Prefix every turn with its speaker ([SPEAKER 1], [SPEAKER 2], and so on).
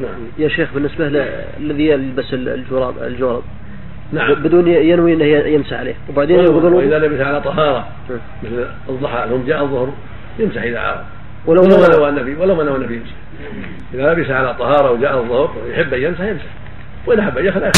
[SPEAKER 1] نعم.
[SPEAKER 2] يا شيخ بالنسبة للذي يلبس الجورب الجورب
[SPEAKER 1] نعم.
[SPEAKER 2] بدون ينوي إنه يمسح عليه. وبعدين
[SPEAKER 1] وإذا
[SPEAKER 2] اذا
[SPEAKER 1] لبس على طهارة مثل الضحى ثم جاء الظهر يمسح إذا عرف ولو ما
[SPEAKER 2] نوى-
[SPEAKER 1] نوى النبي ولو ما نوى النبي يمسح. إذا لبس على طهارة وجاء الظهر يحب أن يمسح يمسح. وإن أحب أن يخلع